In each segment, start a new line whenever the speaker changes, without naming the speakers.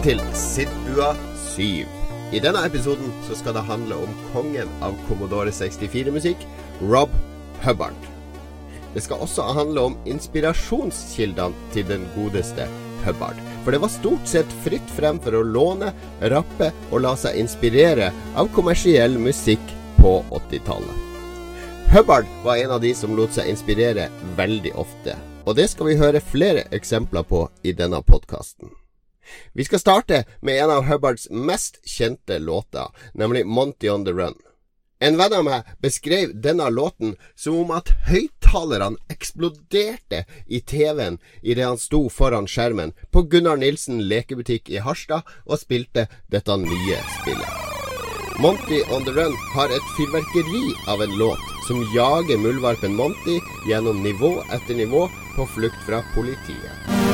Velkommen til Sittbua 7. I denne episoden så skal det handle om kongen av Commodore 64-musikk, Rob Hubbard. Det skal også handle om inspirasjonskildene til den godeste Hubbard. For det var stort sett fritt frem for å låne, rappe og la seg inspirere av kommersiell musikk på 80-tallet. Hubbard var en av de som lot seg inspirere veldig ofte, og det skal vi høre flere eksempler på i denne podkasten. Vi skal starte med en av Hubbards mest kjente låter, nemlig Monty on the Run. En venn av meg beskrev denne låten som om at høyttalerne eksploderte i TV-en idet han sto foran skjermen på Gunnar Nilsen lekebutikk i Harstad og spilte dette nye spillet. Monty on the Run har et fyrverkeri av en låt som jager muldvarpen Monty gjennom nivå etter nivå på flukt fra politiet.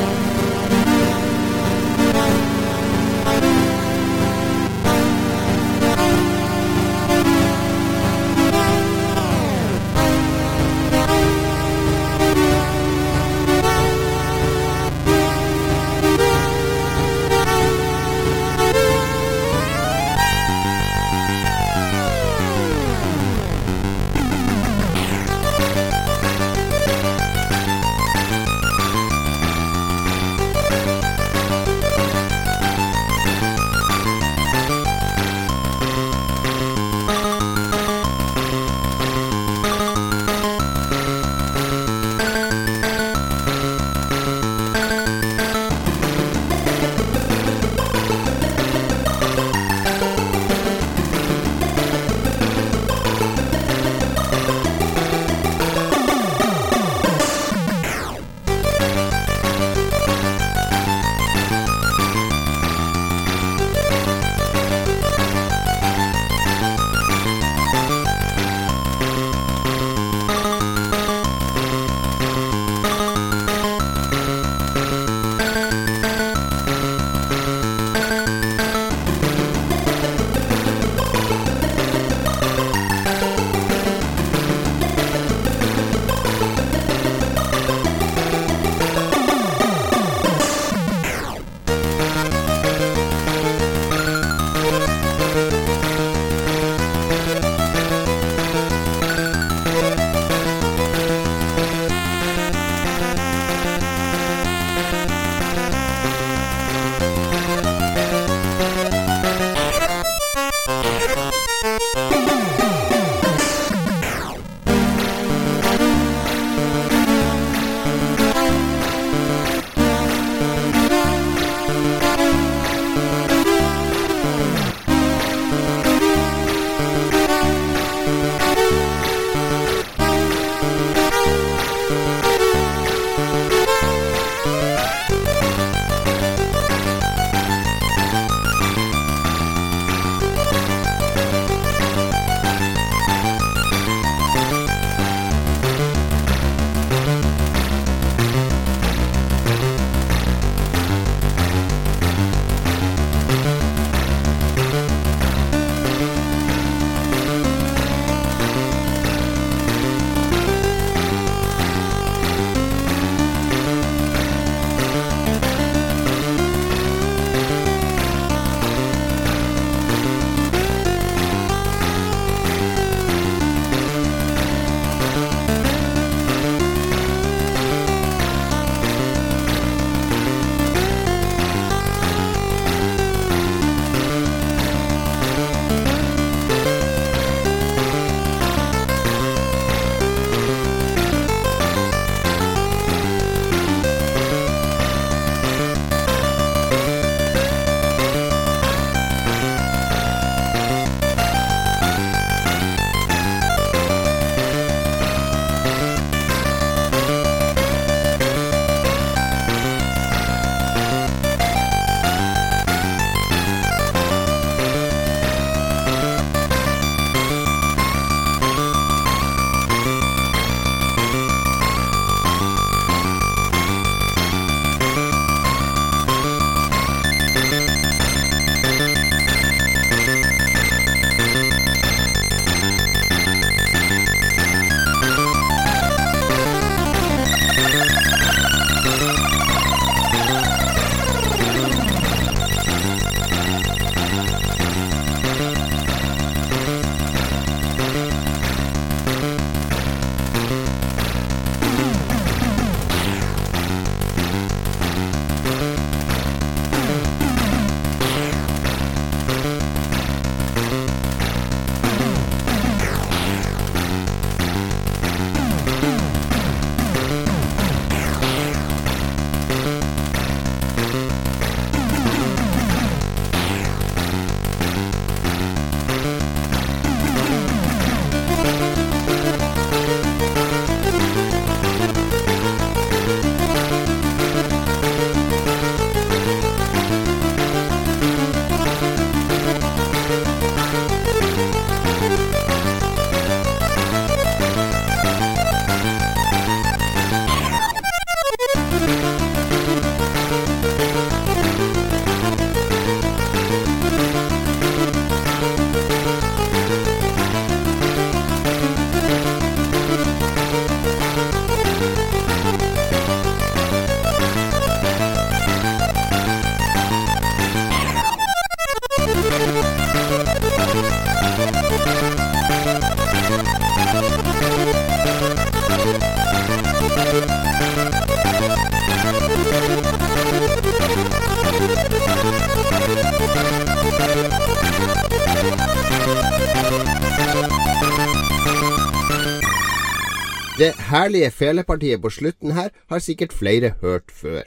Herlige felepartiet på slutten her har sikkert flere hørt før.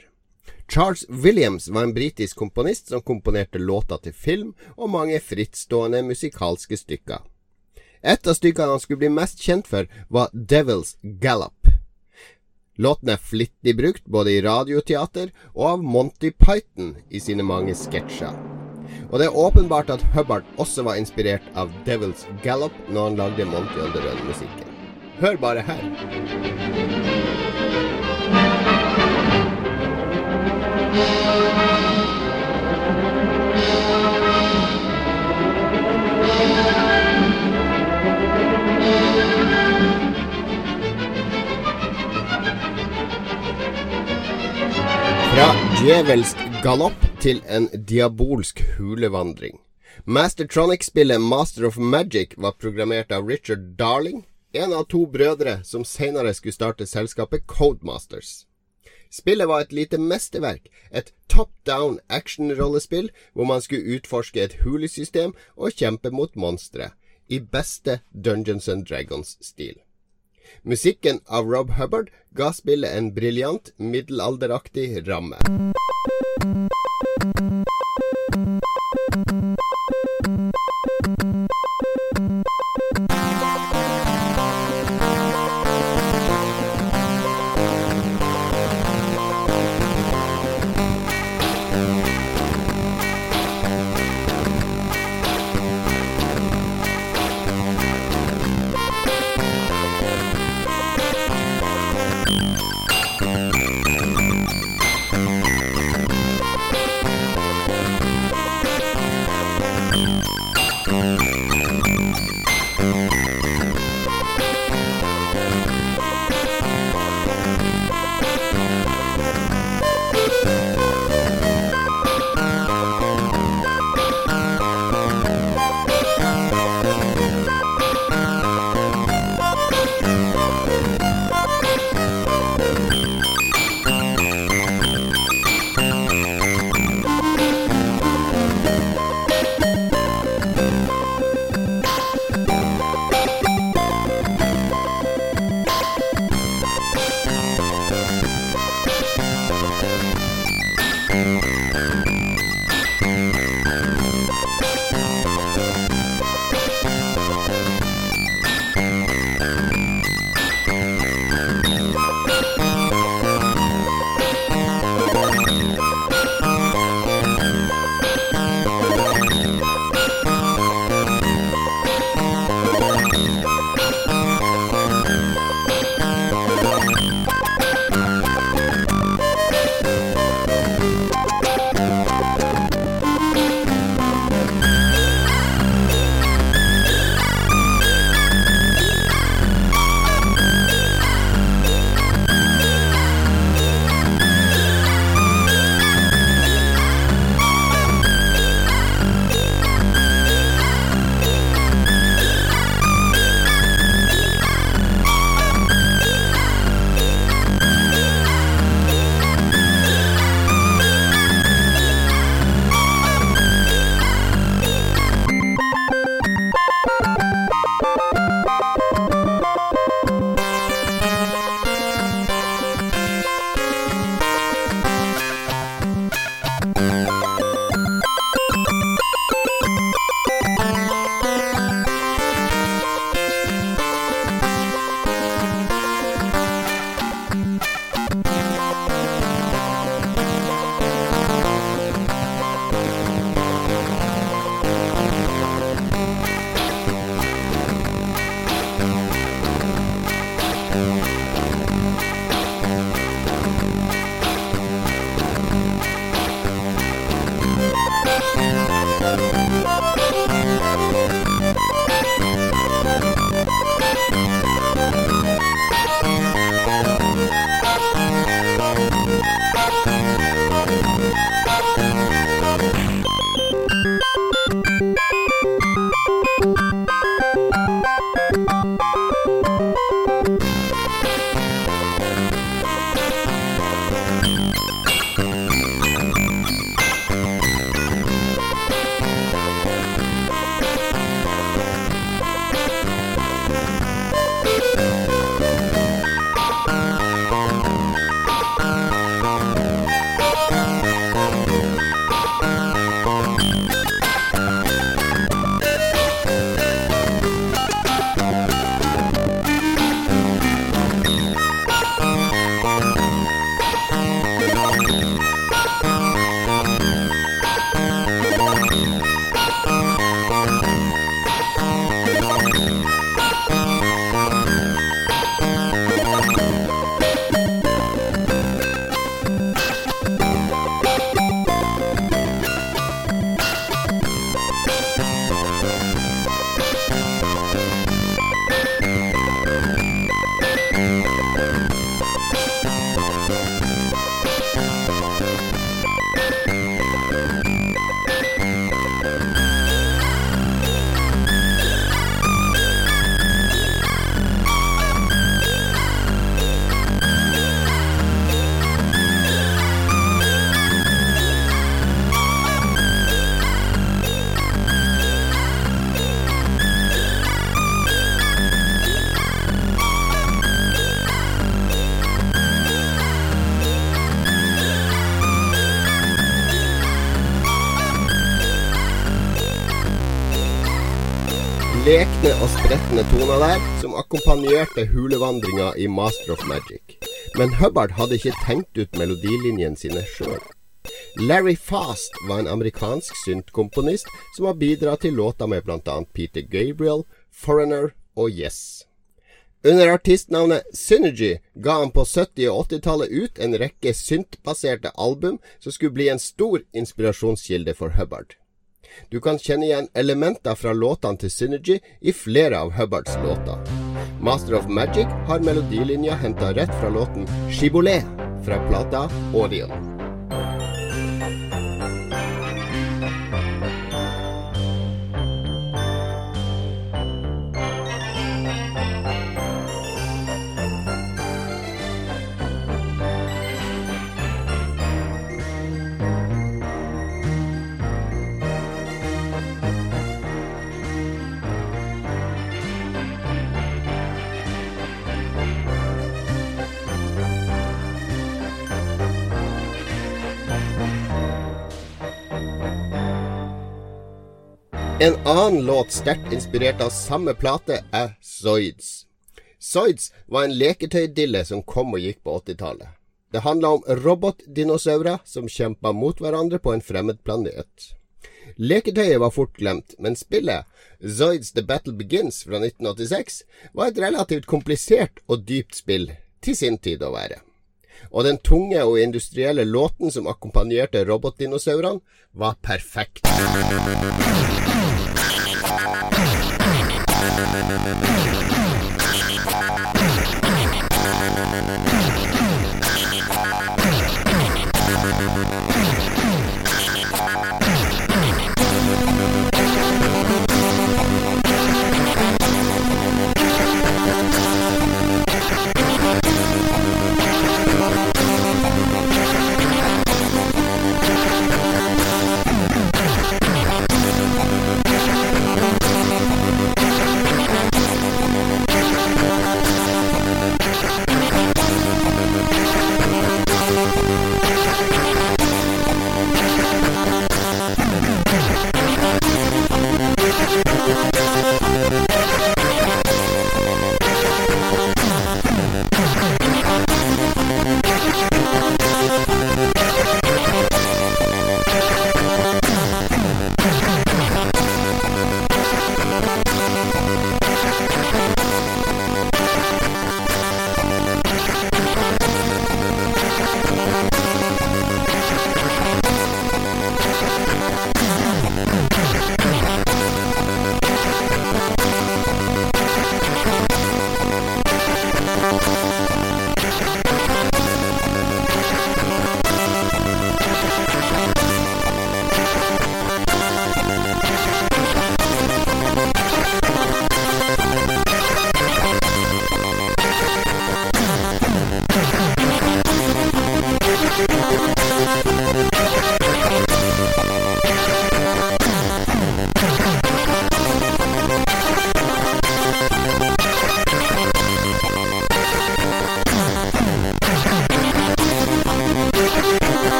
Charles Williams var en britisk komponist som komponerte låter til film og mange frittstående musikalske stykker. Et av stykkene han skulle bli mest kjent for, var Devil's Gallop. Låten er flittig brukt både i radioteater og av Monty Python i sine mange sketsjer. Og det er åpenbart at Hubbard også var inspirert av Devil's Gallop når han lagde Monty on the Run-musikken. Hør bare her. Fra djevelsk galopp til en diabolsk hulevandring. Mastertronic-spillet Master of Magic var programmert av Richard Darling, en av to brødre som senere skulle starte selskapet Codemasters. Spillet var et lite mesterverk, et top down action-rollespill hvor man skulle utforske et hulesystem og kjempe mot monstre, i beste Dungeons and Dragons-stil. Musikken av Rob Hubbard ga spillet en briljant, middelalderaktig ramme. Lekne og spretne toner der som akkompagnerte hulevandringa i Master of Magic. Men Hubbard hadde ikke tenkt ut melodilinjene sine sjøl. Larry Fast var en amerikansk syntkomponist som har bidratt til låta med bl.a. Peter Gabriel, Foreigner og Yes. Under artistnavnet Synergy ga han på 70- og 80-tallet ut en rekke syntbaserte album som skulle bli en stor inspirasjonskilde for Hubbard. Du kan kjenne igjen elementer fra låtene til Synergy i flere av Hubbards låter. Master of Magic har melodilinja henta rett fra låten Shibboleth fra plata Orion. En annen låt sterkt inspirert av samme plate er Zoids. Zoids var en leketøydille som kom og gikk på 80-tallet. Det handla om robotdinosaurer som kjempa mot hverandre på en fremmed planet. Leketøyet var fort glemt, men spillet, Zoids The Battle Begins fra 1986, var et relativt komplisert og dypt spill, til sin tid å være. Og den tunge og industrielle låten som akkompagnerte robotdinosaurene, var perfekt.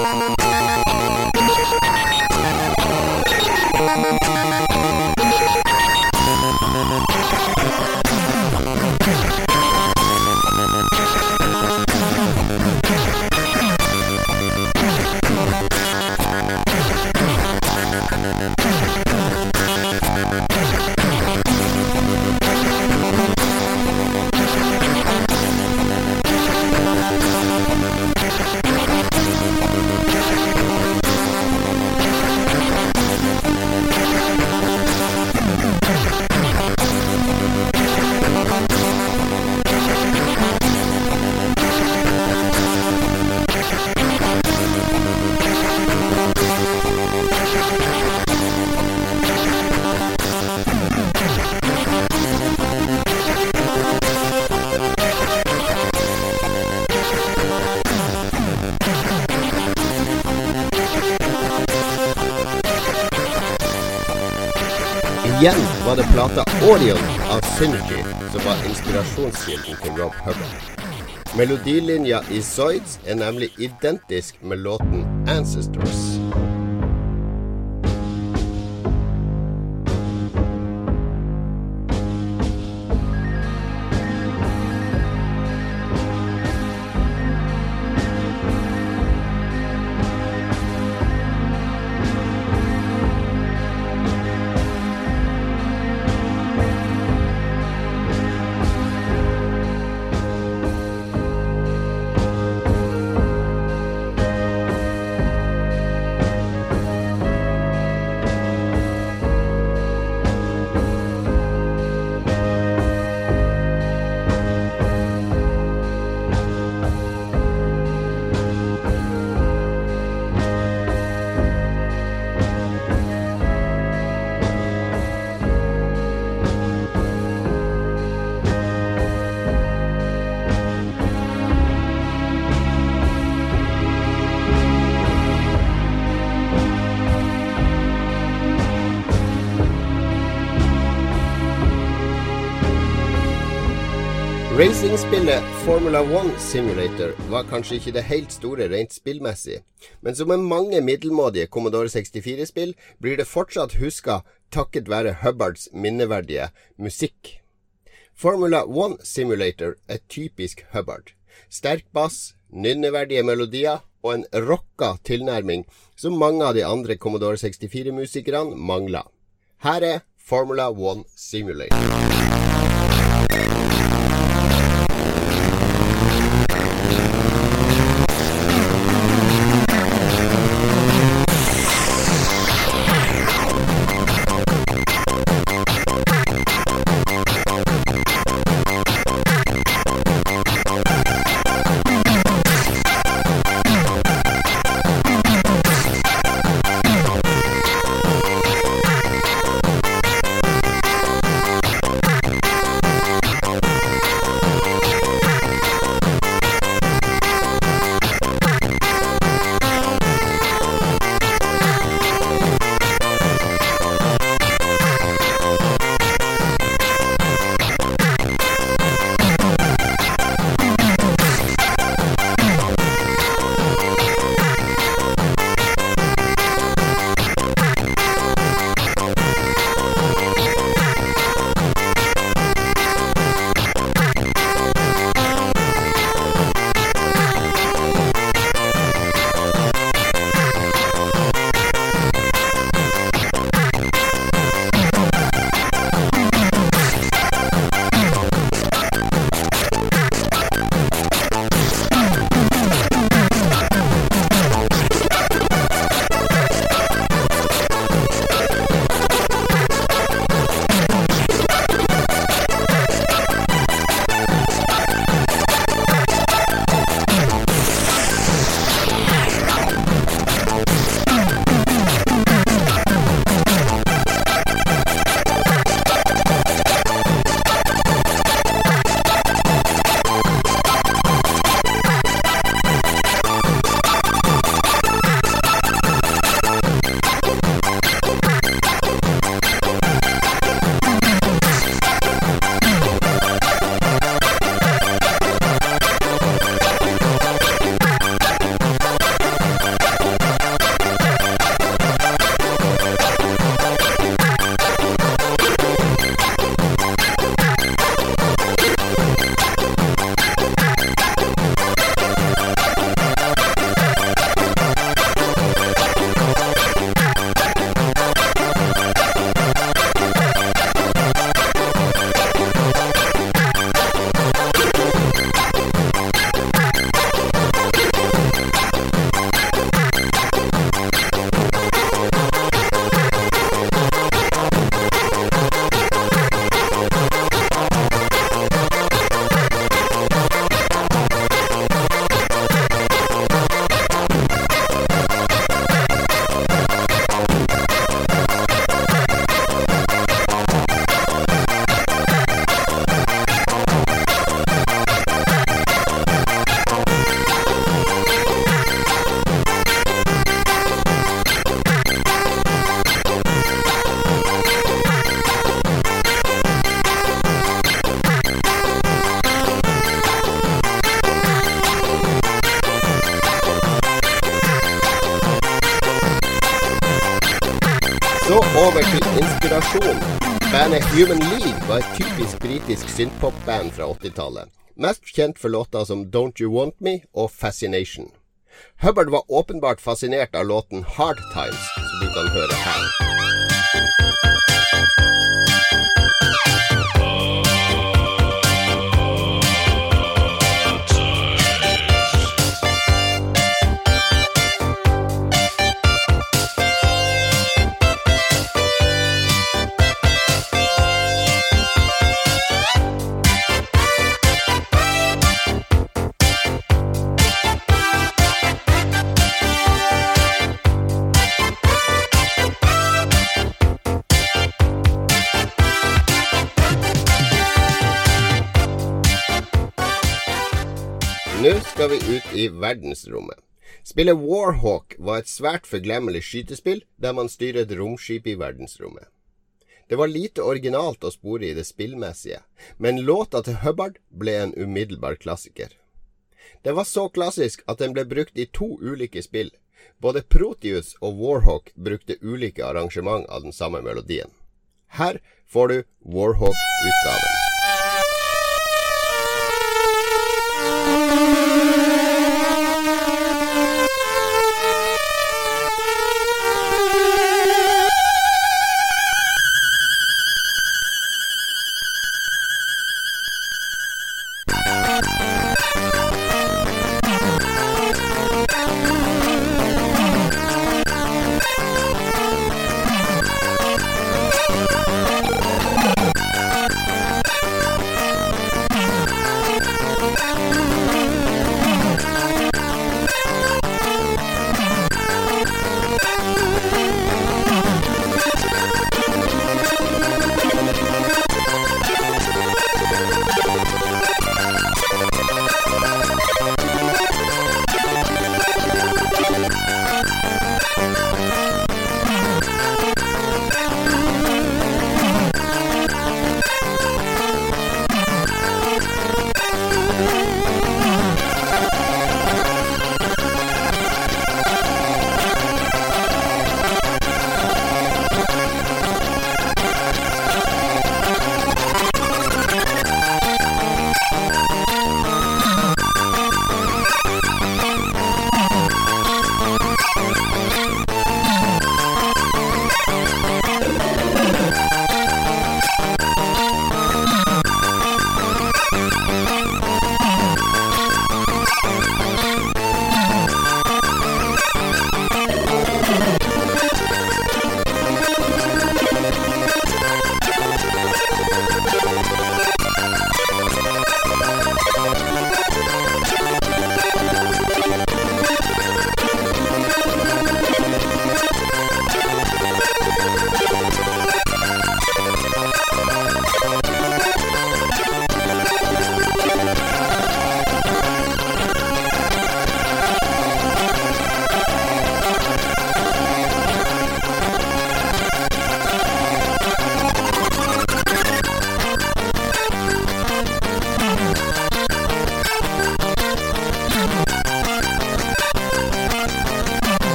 I'm Orion av Synergy som var inspirasjonskilden til Rob Hubbard. Melodilinja i Zoids er nemlig identisk med låten Ancestors. Racingspillet Formula One Simulator var kanskje ikke det helt store rent spillmessig, men som med mange middelmådige Commodore 64-spill blir det fortsatt huska takket være Hubbards minneverdige musikk. Formula One Simulator er typisk Hubbard. Sterk bass, nynneverdige melodier og en rocka tilnærming som mange av de andre Commodore 64-musikerne mangla. Her er Formula One Simulator. Så over til inspirasjon. Bandet Human League var et typisk britisk synthpop-band fra 80-tallet. Mest kjent for låter som Don't You Want Me og Fascination. Hubbard var åpenbart fascinert av låten Hard Times, som du kan høre her. Skal vi ut i verdensrommet. Spillet Warhawk var et svært forglemmelig skytespill der man styrer et romskip i verdensrommet. Det var lite originalt å spore i det spillmessige, men låta til Hubbard ble en umiddelbar klassiker. Den var så klassisk at den ble brukt i to ulike spill. Både Proteus og Warhawk brukte ulike arrangement av den samme melodien. Her får du Warhawk-utgaven.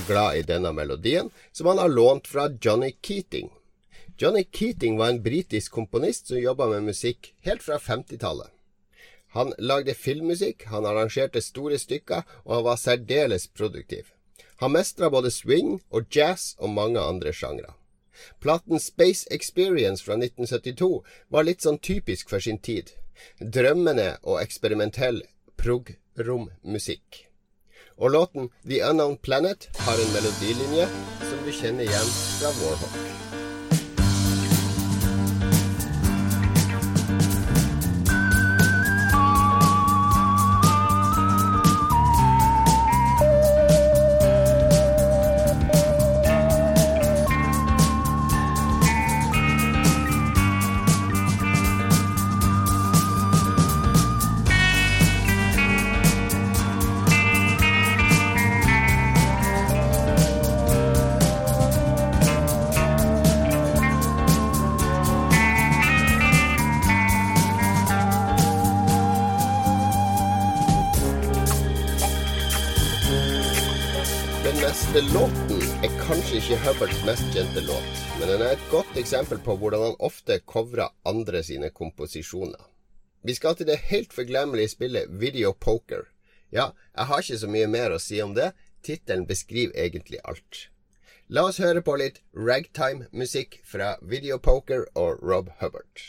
Var glad i denne melodien, som han har lånt fra Johnny Keating. Johnny Keating var en britisk komponist som jobba med musikk helt fra 50-tallet. Han lagde filmmusikk, han arrangerte store stykker, og han var særdeles produktiv. Han mestra både swing og jazz og mange andre sjangre. Platen Space Experience fra 1972 var litt sånn typisk for sin tid. Drømmende og eksperimentell prog-rom-musikk. Og låten The Unknown Planet har en melodilinje som du kjenner igjen fra Warhawk. Ikke Hubbards mest kjente låt, men den er et godt eksempel på hvordan han ofte covrer andre sine komposisjoner. Vi skal til det helt forglemmelige spillet Video Poker. Ja, jeg har ikke så mye mer å si om det, tittelen beskriver egentlig alt. La oss høre på litt ragtime-musikk fra Video Poker og Rob Hubbard.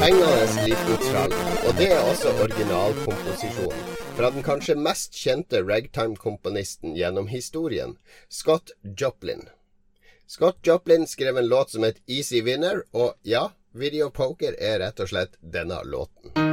Fengende liten trall, og det er også originalkomposisjonen fra den kanskje mest kjente ragtime-komponisten gjennom historien, Scott Joplin. Scott Joplin skrev en låt som het Easy Winner, og ja, Video Poker er rett og slett denne låten.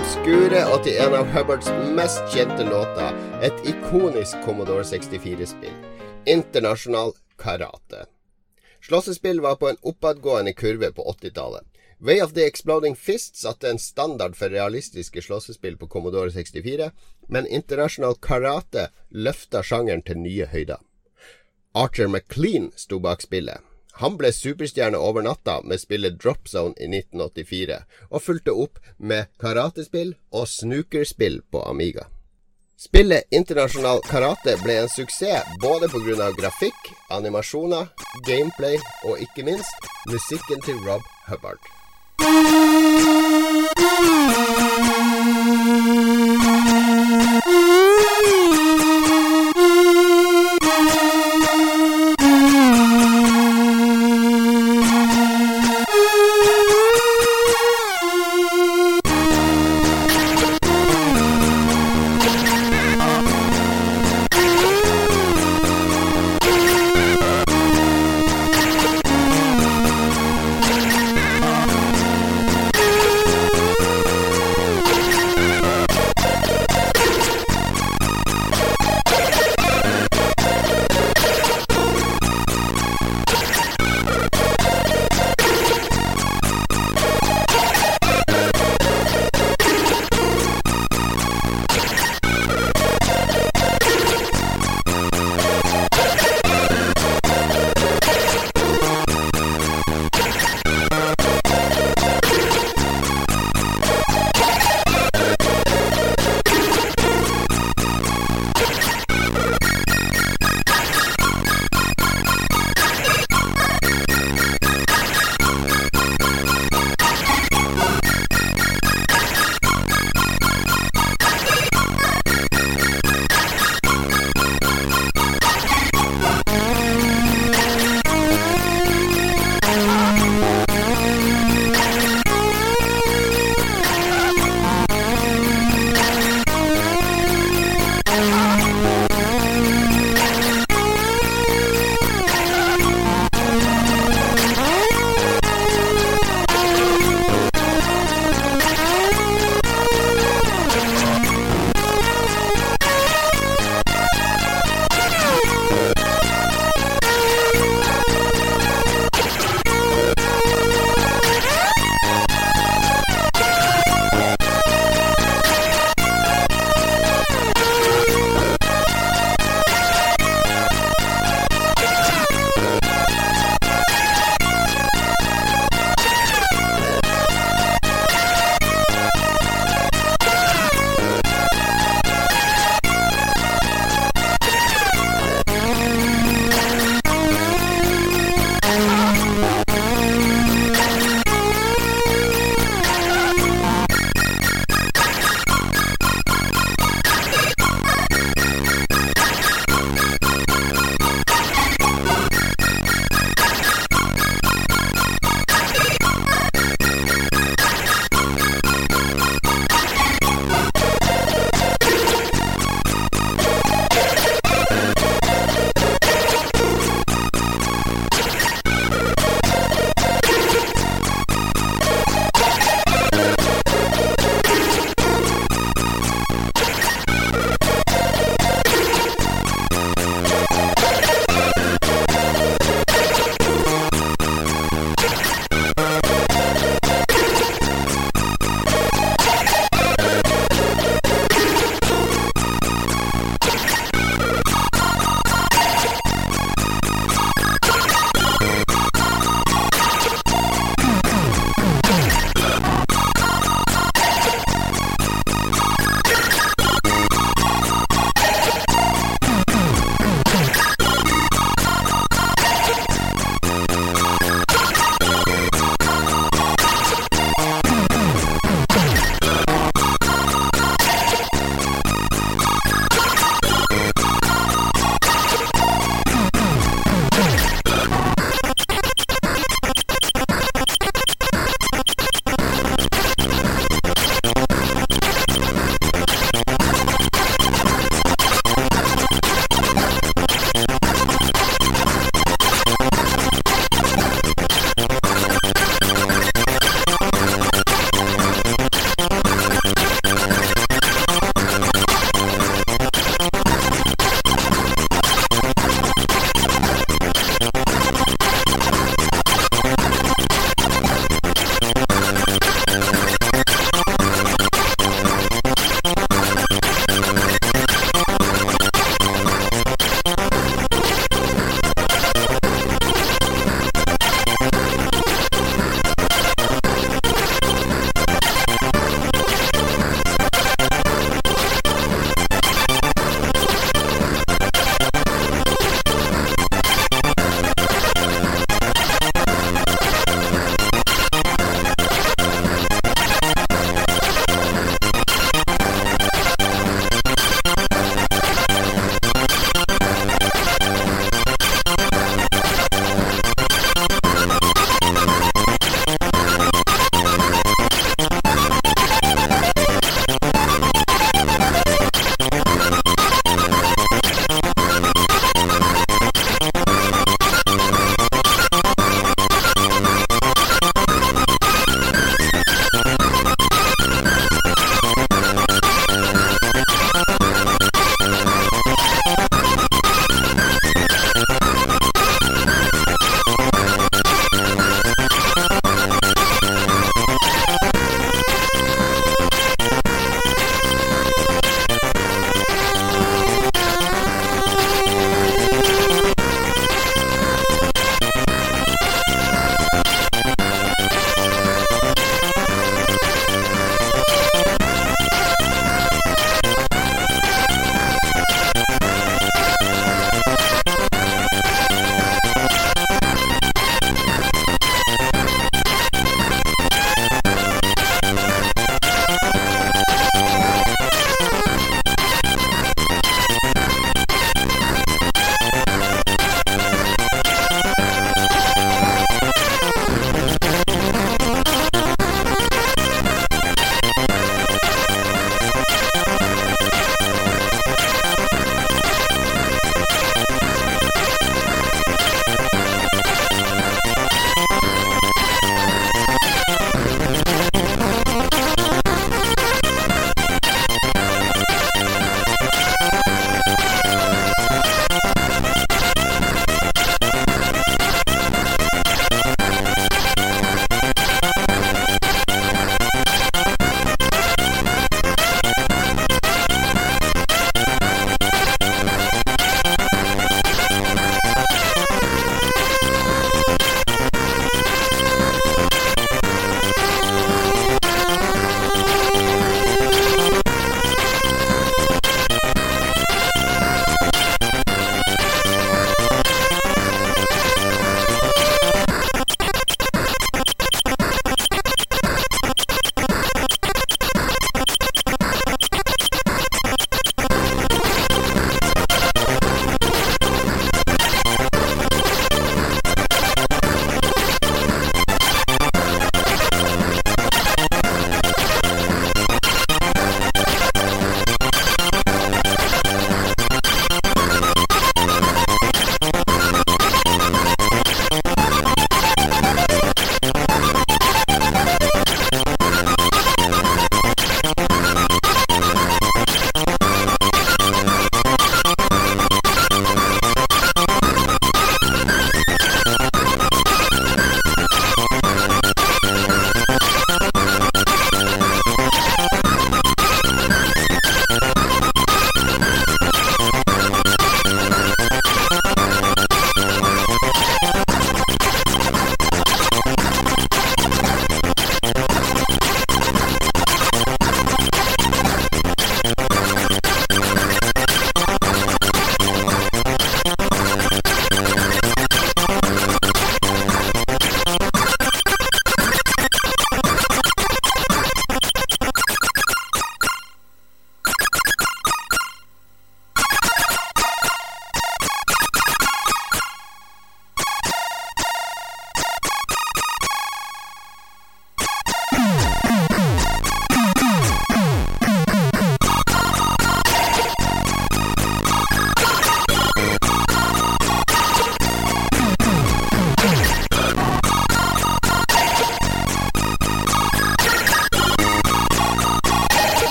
Obskure og til en av Hubbards mest kjente låter, et ikonisk Commodore 64-spill, internasjonal karate. Slåssespill var på en oppadgående kurve på 80-tallet. Way of the Exploding Fist satte en standard for realistiske slåssespill på Commodore 64, men internasjonal karate løfta sjangeren til nye høyder. Archer McLean sto bak spillet. Han ble superstjerne over natta med spillet Drop Zone i 1984, og fulgte opp med karatespill og snookerspill på Amiga. Spillet Internasjonal karate ble en suksess både pga. grafikk, animasjoner, gameplay og ikke minst musikken til Rob Hubbard. Thank you.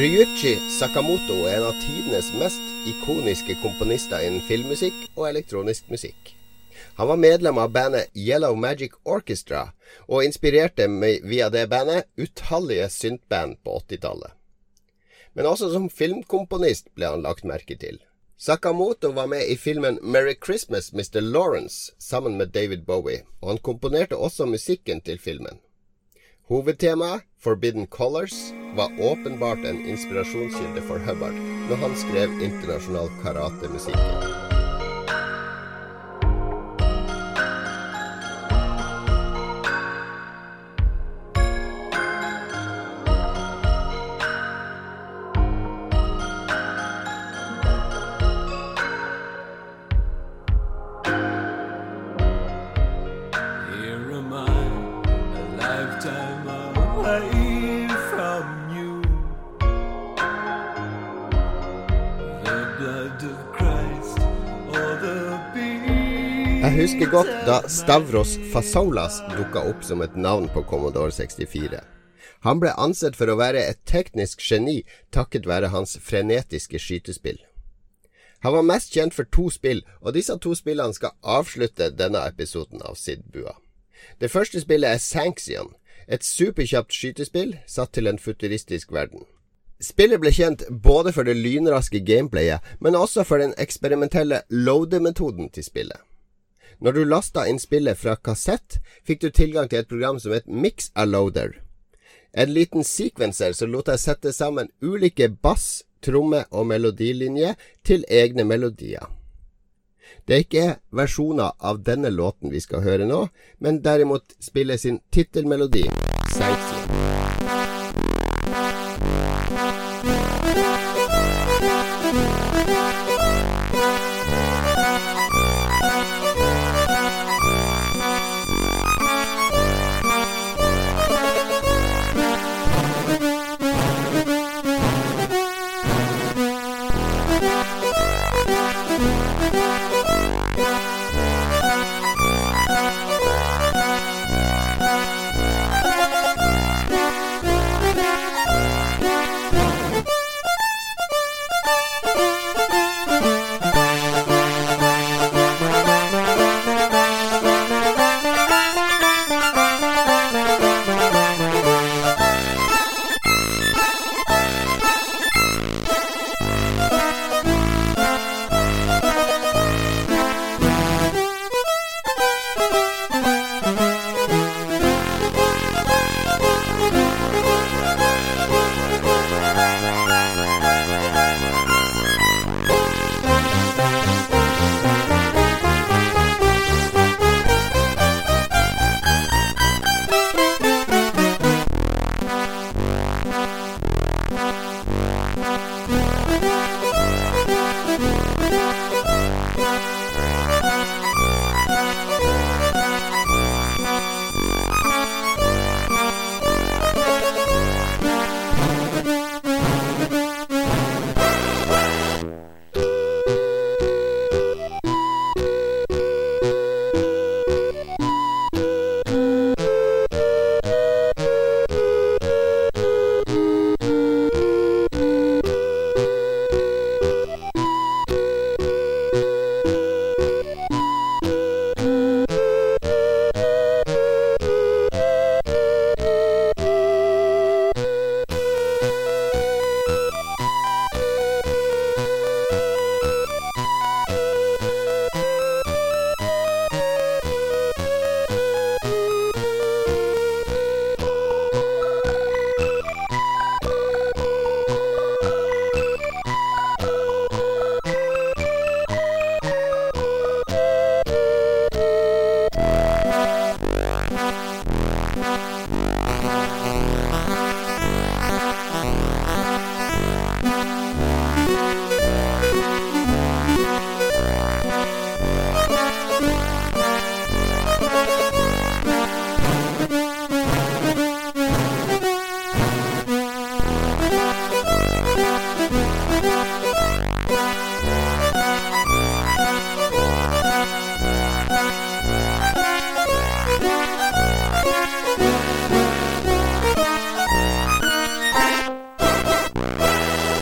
Ryuchi Sakamoto er en av tidenes mest ikoniske komponister innen filmmusikk og elektronisk musikk. Han var medlem av bandet Yellow Magic Orchestra, og inspirerte via det bandet utallige syntband på 80-tallet. Men også som filmkomponist ble han lagt merke til. Sakamoto var med i filmen Merry Christmas, Mr. Lawrence sammen med David Bowie, og han komponerte også musikken til filmen. Hovedtemaet, Forbidden Colors, var åpenbart en inspirasjonskilde for Hubbard når han skrev internasjonal karatemusikken. Da Stavros Fasolas dukka opp som et navn på Commodore 64. Han ble ansett for å være et teknisk geni takket være hans frenetiske skytespill. Han var mest kjent for to spill, og disse to spillene skal avslutte denne episoden av Sid-bua. Det første spillet er Sanxion, et superkjapt skytespill satt til en futuristisk verden. Spillet ble kjent både for det lynraske gameplayet, men også for den eksperimentelle loader-metoden til spillet. Når du lasta inn spillet fra kassett, fikk du tilgang til et program som het Mix-A-Loader. En liten sequencer som lot deg sette sammen ulike bass-, tromme- og melodilinjer til egne melodier. Det er ikke versjoner av denne låten vi skal høre nå, men derimot spille sin tittelmelodi, Sanction.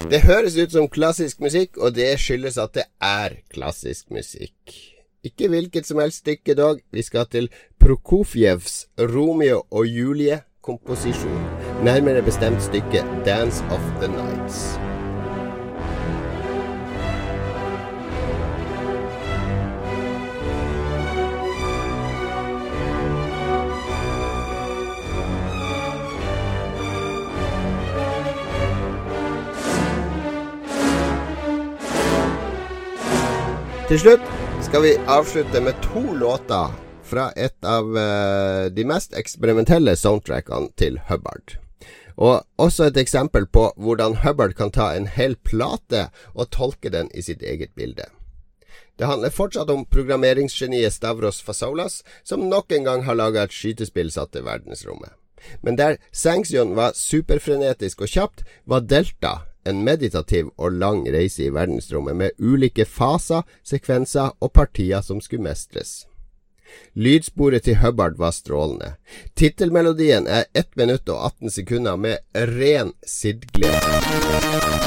Det høres ut som klassisk musikk, og det skyldes at det er klassisk musikk. Ikke hvilket som helst stykke, dog. Vi skal til Prokofjevs Romeo og Julie-komposisjon, nærmere bestemt stykket Dance of the Nights. Til slutt skal vi avslutte med to låter fra et av uh, de mest eksperimentelle soundtrackene til Hubbard. Og også et eksempel på hvordan Hubbard kan ta en hel plate og tolke den i sitt eget bilde. Det handler fortsatt om programmeringsgeniet Stavros Fasolas, som nok en gang har laga et skytespill satt til verdensrommet. Men der Sanction var superfrenetisk og kjapt, var Delta en meditativ og lang reise i verdensrommet med ulike faser, sekvenser og partier som skulle mestres. Lydsporet til Hubbard var strålende. Tittelmelodien er 1 minutt og 18 sekunder med ren siddglede.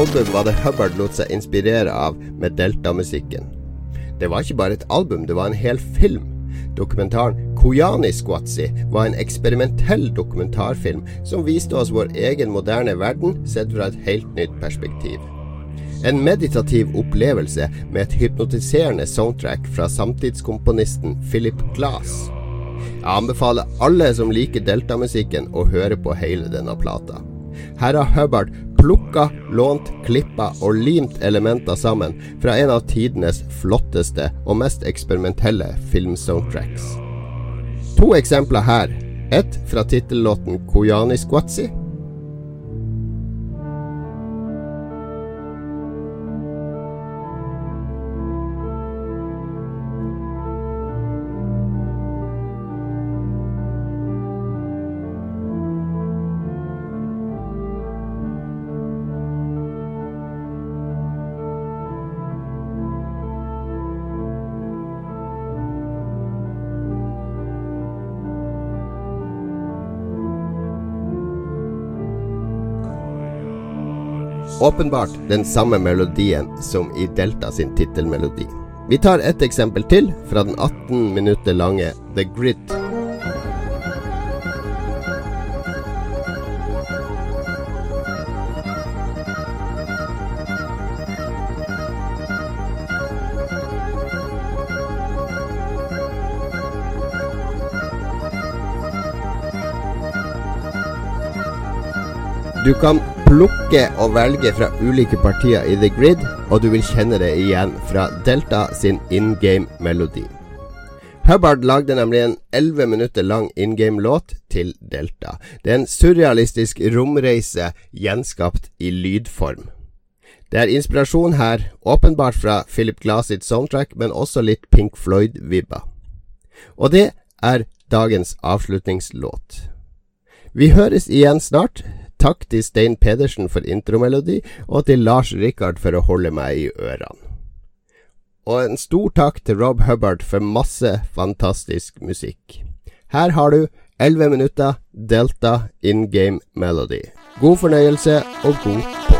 Album var det Hubbard lot seg inspirere av med Delta-musikken? Det var ikke bare et album, det var en hel film. Dokumentaren Koyani Squatsi var en eksperimentell dokumentarfilm som viste oss vår egen moderne verden sett fra et helt nytt perspektiv. En meditativ opplevelse med et hypnotiserende soundtrack fra samtidskomponisten Philip Glass. Jeg anbefaler alle som liker Delta-musikken å høre på hele denne plata. Her har Hubbard plukka, lånt, klippa og limt elementer sammen fra en av tidenes flotteste og mest eksperimentelle filmsoundtracks. To eksempler her. Ett fra tittellåten Koyani Squatsi Åpenbart den samme melodien som i Delta sin tittelmelodi. Vi tar et eksempel til fra den 18 minutter lange The Grid. Du kan plukke og velge fra ulike partier i The Grid, og du vil kjenne det igjen fra Delta sin in game-melodi. Hubbard lagde nemlig en 11 minutter lang in game-låt til Delta. Det er en surrealistisk romreise gjenskapt i lydform. Det er inspirasjon her, åpenbart fra Philip Glass sitt soundtrack, men også litt Pink Floyd-vibba. Og det er dagens avslutningslåt. Vi høres igjen snart. Takk til Stein Pedersen for intromelodi, og til Lars Rikard for å holde meg i ørene. Og en stor takk til Rob Hubbard for masse fantastisk musikk. Her har du 11 minutter Delta in game melody. God fornøyelse og god påske.